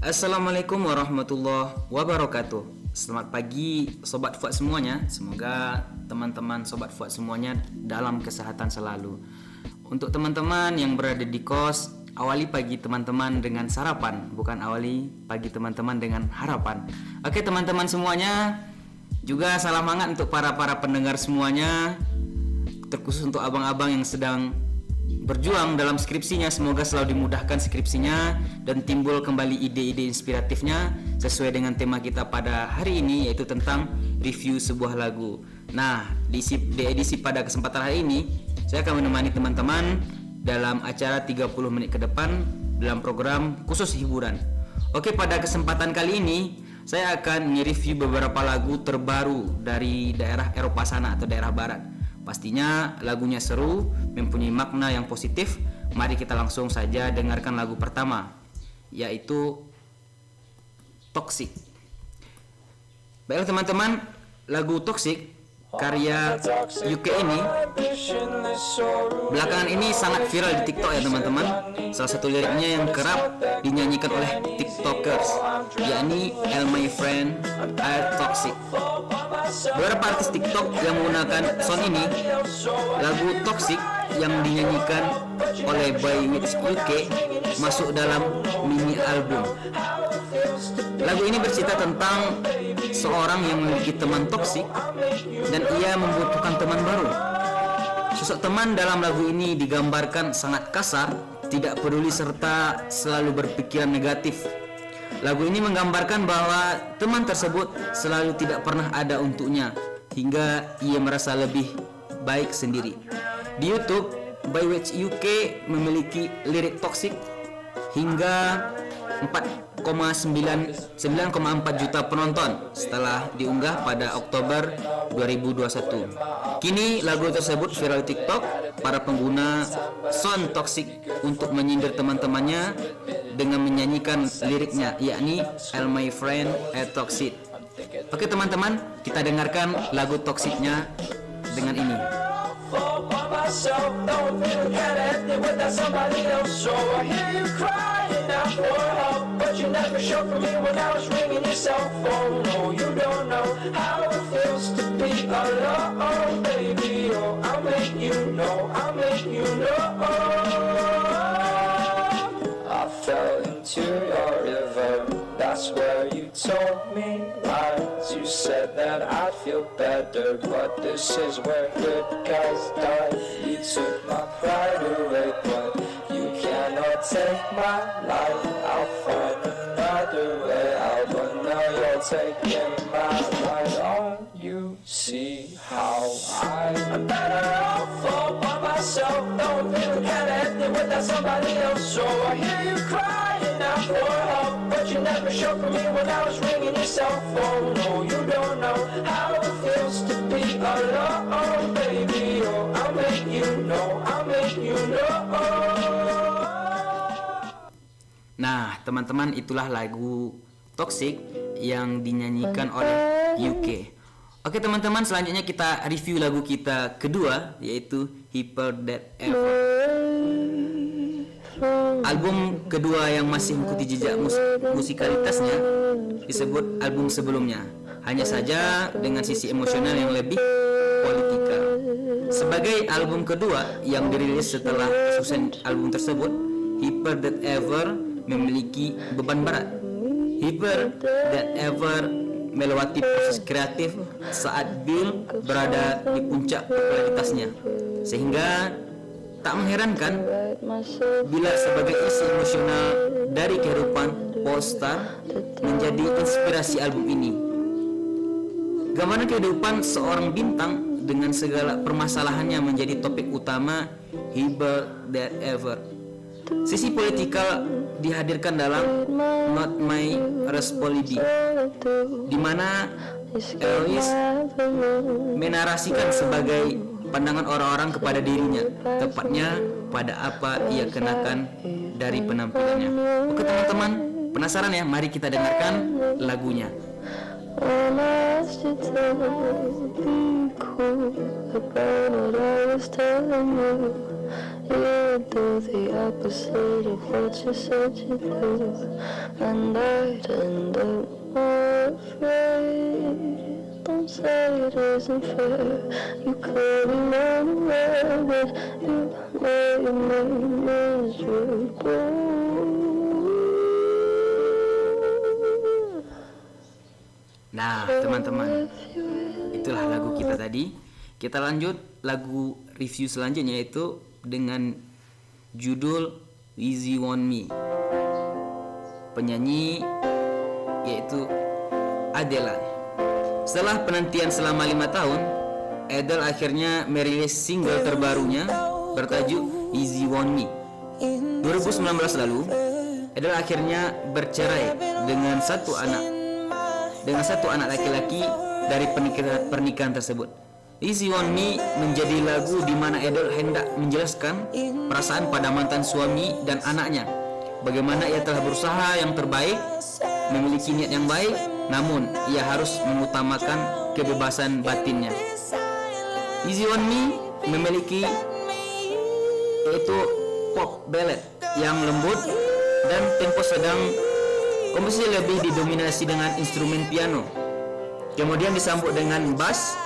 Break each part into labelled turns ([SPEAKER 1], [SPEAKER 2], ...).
[SPEAKER 1] Assalamualaikum warahmatullahi wabarakatuh. Selamat pagi sobat Fuad semuanya. Semoga teman-teman sobat Fuad semuanya dalam kesehatan selalu. Untuk teman-teman yang berada di kos, awali pagi teman-teman dengan sarapan, bukan awali pagi teman-teman dengan harapan. Oke teman-teman semuanya, juga salam hangat untuk para-para pendengar semuanya, terkhusus untuk abang-abang yang sedang berjuang dalam skripsinya semoga selalu dimudahkan skripsinya dan timbul kembali ide-ide inspiratifnya sesuai dengan tema kita pada hari ini yaitu tentang review sebuah lagu. Nah, di, di edisi pada kesempatan hari ini saya akan menemani teman-teman dalam acara 30 menit ke depan dalam program khusus hiburan. Oke, pada kesempatan kali ini saya akan nge-review beberapa lagu terbaru dari daerah Eropa sana atau daerah barat. Pastinya lagunya seru, mempunyai makna yang positif. Mari kita langsung saja dengarkan lagu pertama, yaitu Toxic. Baiklah teman-teman, lagu Toxic karya UK ini belakangan ini sangat viral di TikTok ya teman-teman. Salah satu liriknya yang kerap dinyanyikan oleh TikTokers, yakni "El My Friend I Toxic". Beberapa artis TikTok yang menggunakan sound ini, lagu Toxic yang dinyanyikan oleh Boy With UK masuk dalam mini album. Lagu ini bercerita tentang seorang yang memiliki teman toksik dan ia membutuhkan teman baru. Sosok teman dalam lagu ini digambarkan sangat kasar, tidak peduli serta selalu berpikiran negatif Lagu ini menggambarkan bahwa teman tersebut selalu tidak pernah ada untuknya hingga ia merasa lebih baik sendiri. Di YouTube, By Which UK memiliki lirik toksik hingga 4,9 9,4 juta penonton setelah diunggah pada Oktober 2021. Kini lagu tersebut viral TikTok. Para pengguna sound toxic untuk menyindir teman-temannya dengan menyanyikan liriknya yakni "El My Friend a Toxic". Oke teman-teman, kita dengarkan lagu toksiknya dengan ini. myself But you never showed for me when I was ringing your cell phone. No, you don't know how it feels to be alone Baby, oh, I'll make you know I'll make you know. I fell into your river. That's where you told me lies. You said that I'd feel better But this is where good guys die. You took my pride away But you cannot take my life now you're taking my life. Don't you see how I I'm better off all by myself? Don't feel kinda empty without somebody else. So I hear you crying out for help But you never showed for me when I was ringing your cell phone. No, you don't know how it feels to be alone, baby. Oh, I'll make you know, I'll make you know. Nah, teman-teman itulah lagu Toxic yang dinyanyikan oleh UK. Oke teman-teman, selanjutnya kita review lagu kita kedua yaitu Hyper Dead Ever. Album kedua yang masih mengikuti jejak mus musikalitasnya disebut album sebelumnya. Hanya saja dengan sisi emosional yang lebih politikal. Sebagai album kedua yang dirilis setelah kesuksesan album tersebut, Hyper Dead Ever memiliki beban berat. Hyper Dead Ever melewati proses kreatif saat Bill berada di puncak popularitasnya. Sehingga tak mengherankan bila sebagai isi emosional dari kehidupan Polestar menjadi inspirasi album ini. Gambaran kehidupan seorang bintang dengan segala permasalahannya menjadi topik utama Hyper That Ever. Sisi politikal dihadirkan dalam Not My Responsibility di mana Elvis menarasikan sebagai pandangan orang-orang kepada dirinya tepatnya pada apa ia kenakan dari penampilannya. Oke teman-teman penasaran ya? Mari kita dengarkan lagunya.
[SPEAKER 2] You do the opposite of what you said you do, and I'd end up more afraid. Don't say it isn't fair. You could have run away, but you made me miserable.
[SPEAKER 1] Nah, teman-teman, itulah lagu kita tadi. Kita lanjut lagu review selanjutnya yaitu dengan judul Easy On Me. Penyanyi yaitu Adele. Setelah penantian selama lima tahun, Adele akhirnya merilis single terbarunya bertajuk Easy On Me. 2019 lalu, Adele akhirnya bercerai dengan satu anak dengan satu anak laki-laki dari pernikahan tersebut. Easy On Me menjadi lagu di mana Adele hendak menjelaskan perasaan pada mantan suami dan anaknya. Bagaimana ia telah berusaha yang terbaik, memiliki niat yang baik, namun ia harus mengutamakan kebebasan batinnya. Easy On Me memiliki yaitu pop ballad yang lembut dan tempo sedang komposisi lebih didominasi dengan instrumen piano kemudian disambut dengan bass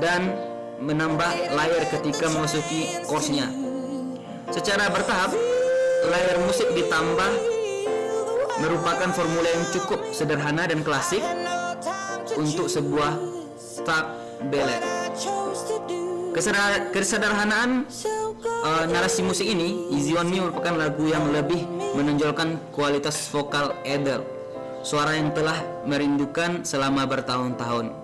[SPEAKER 1] dan menambah layar ketika memasuki chordsnya secara bertahap layar musik ditambah merupakan formula yang cukup sederhana dan klasik untuk sebuah ballad Kesedar- kesederhanaan uh, narasi musik ini, Easy On Me merupakan lagu yang lebih menonjolkan kualitas vokal Adele, suara yang telah merindukan selama bertahun-tahun.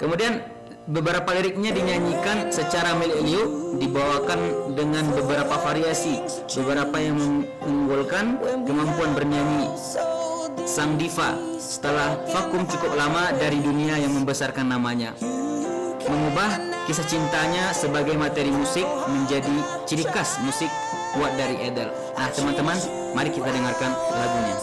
[SPEAKER 1] Kemudian beberapa liriknya dinyanyikan secara melodius, dibawakan dengan beberapa variasi, beberapa yang mengunggulkan kemampuan bernyanyi sang diva setelah vakum cukup lama dari dunia yang membesarkan namanya mengubah kisah cintanya sebagai materi musik menjadi ciri khas musik buat dari Adele. Nah, teman-teman, mari kita dengarkan lagunya.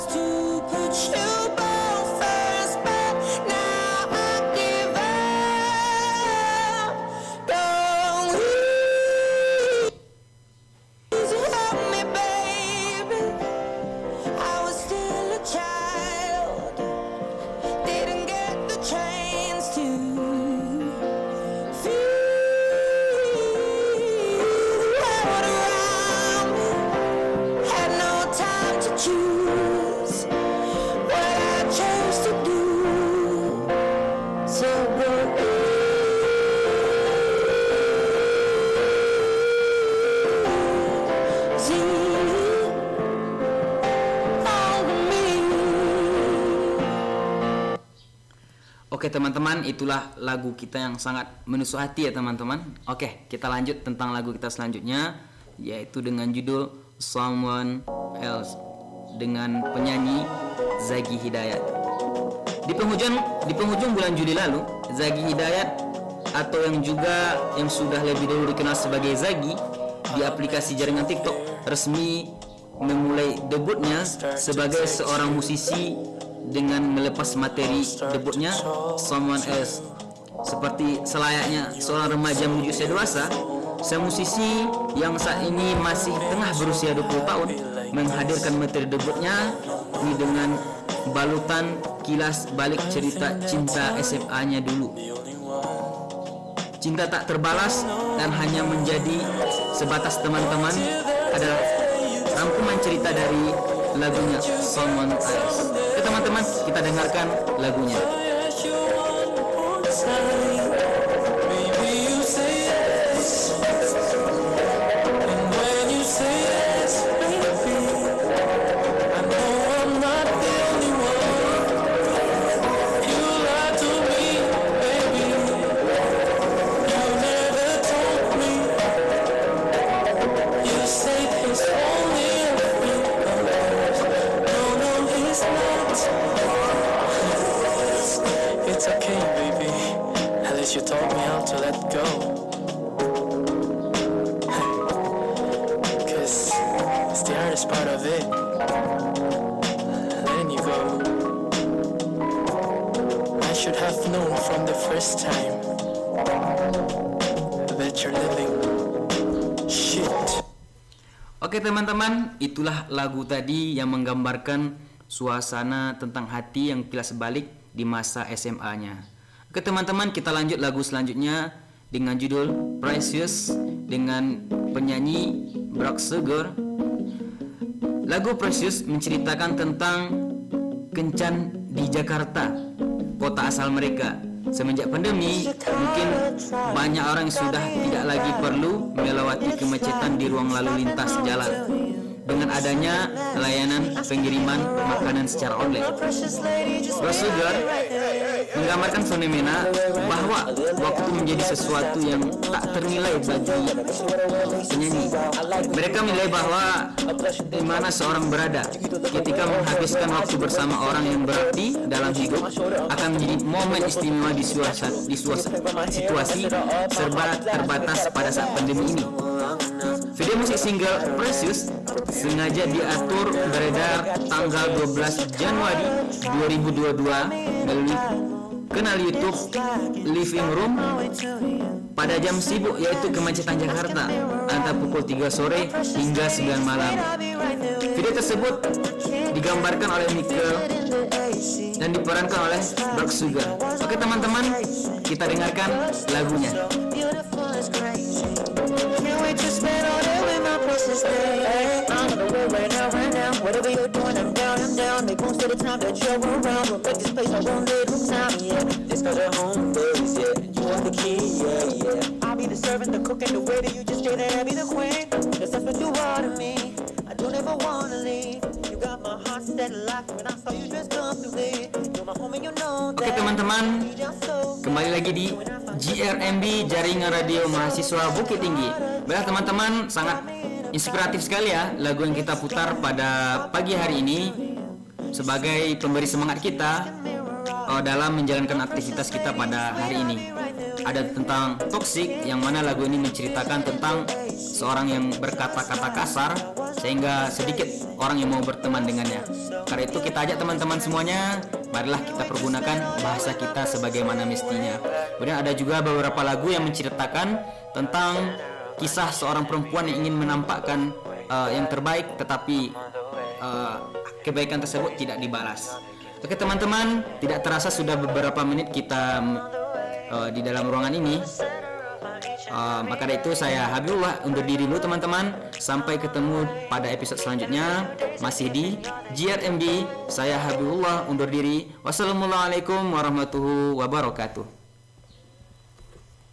[SPEAKER 1] Oke teman-teman, itulah lagu kita yang sangat menusuk hati ya teman-teman. Oke, kita lanjut tentang lagu kita selanjutnya, yaitu dengan judul Someone Else dengan penyanyi Zagi Hidayat. Di penghujung di penghujung bulan Juli lalu, Zagi Hidayat atau yang juga yang sudah lebih dahulu dikenal sebagai Zagi di aplikasi jaringan TikTok resmi memulai debutnya sebagai seorang musisi dengan melepas materi debutnya Someone Else. Seperti selayaknya seorang remaja menuju usia dewasa, sang musisi yang saat ini masih tengah berusia 20 tahun menghadirkan materi debutnya ini dengan balutan kilas balik cerita cinta SMA-nya dulu. Cinta tak terbalas dan hanya menjadi sebatas teman-teman adalah rangkuman cerita dari lagunya Someone Else. Teman-teman, kita dengarkan lagunya.
[SPEAKER 3] Hardest part of it. Letting you go. I should have known from the first time that you're living
[SPEAKER 1] Oke teman-teman, itulah lagu tadi yang menggambarkan suasana tentang hati yang kilas balik di masa SMA-nya. Oke teman-teman, kita lanjut lagu selanjutnya dengan judul Precious dengan penyanyi Brock Sugar. Lagu Precious menceritakan tentang kencan di Jakarta, kota asal mereka. Semenjak pandemi, mungkin banyak orang sudah tidak lagi perlu melewati kemacetan di ruang lalu lintas jalan. Dengan adanya layanan pengiriman makanan secara online, Rosugar menggambarkan fenomena bahwa waktu menjadi sesuatu yang tak ternilai bagi penyanyi. Mereka menilai bahwa di mana seorang berada ketika menghabiskan waktu bersama orang yang berarti dalam hidup akan menjadi momen istimewa di suasana, di suasana situasi serba terbatas pada saat pandemi ini. Video musik single Precious sengaja diatur beredar tanggal 12 Januari 2022 melalui kanal YouTube Living Room pada jam sibuk yaitu kemacetan Jakarta antara pukul 3 sore hingga 9 malam. Video tersebut digambarkan oleh Michael dan diperankan oleh Brock Sugar. Oke teman-teman, kita dengarkan lagunya. Oke teman-teman, kembali lagi di GRMB Jaringan Radio Mahasiswa Bukit Tinggi. Baiklah teman-teman, sangat inspiratif sekali ya lagu yang kita putar pada pagi hari ini sebagai pemberi semangat kita uh, dalam menjalankan aktivitas kita pada hari ini. Ada tentang toxic yang mana lagu ini menceritakan tentang seorang yang berkata-kata kasar sehingga sedikit orang yang mau berteman dengannya. Karena itu kita ajak teman-teman semuanya, marilah kita pergunakan bahasa kita sebagaimana mestinya. Kemudian ada juga beberapa lagu yang menceritakan tentang kisah seorang perempuan yang ingin menampakkan uh, yang terbaik tetapi uh, kebaikan tersebut tidak dibalas. Oke teman-teman, tidak terasa sudah beberapa menit kita uh, di dalam ruangan ini. Uh, maka dari itu saya Habibullah undur diri dulu teman-teman. Sampai ketemu pada episode selanjutnya masih di GRMD. Saya Habibullah undur diri. Wassalamualaikum warahmatullahi wabarakatuh.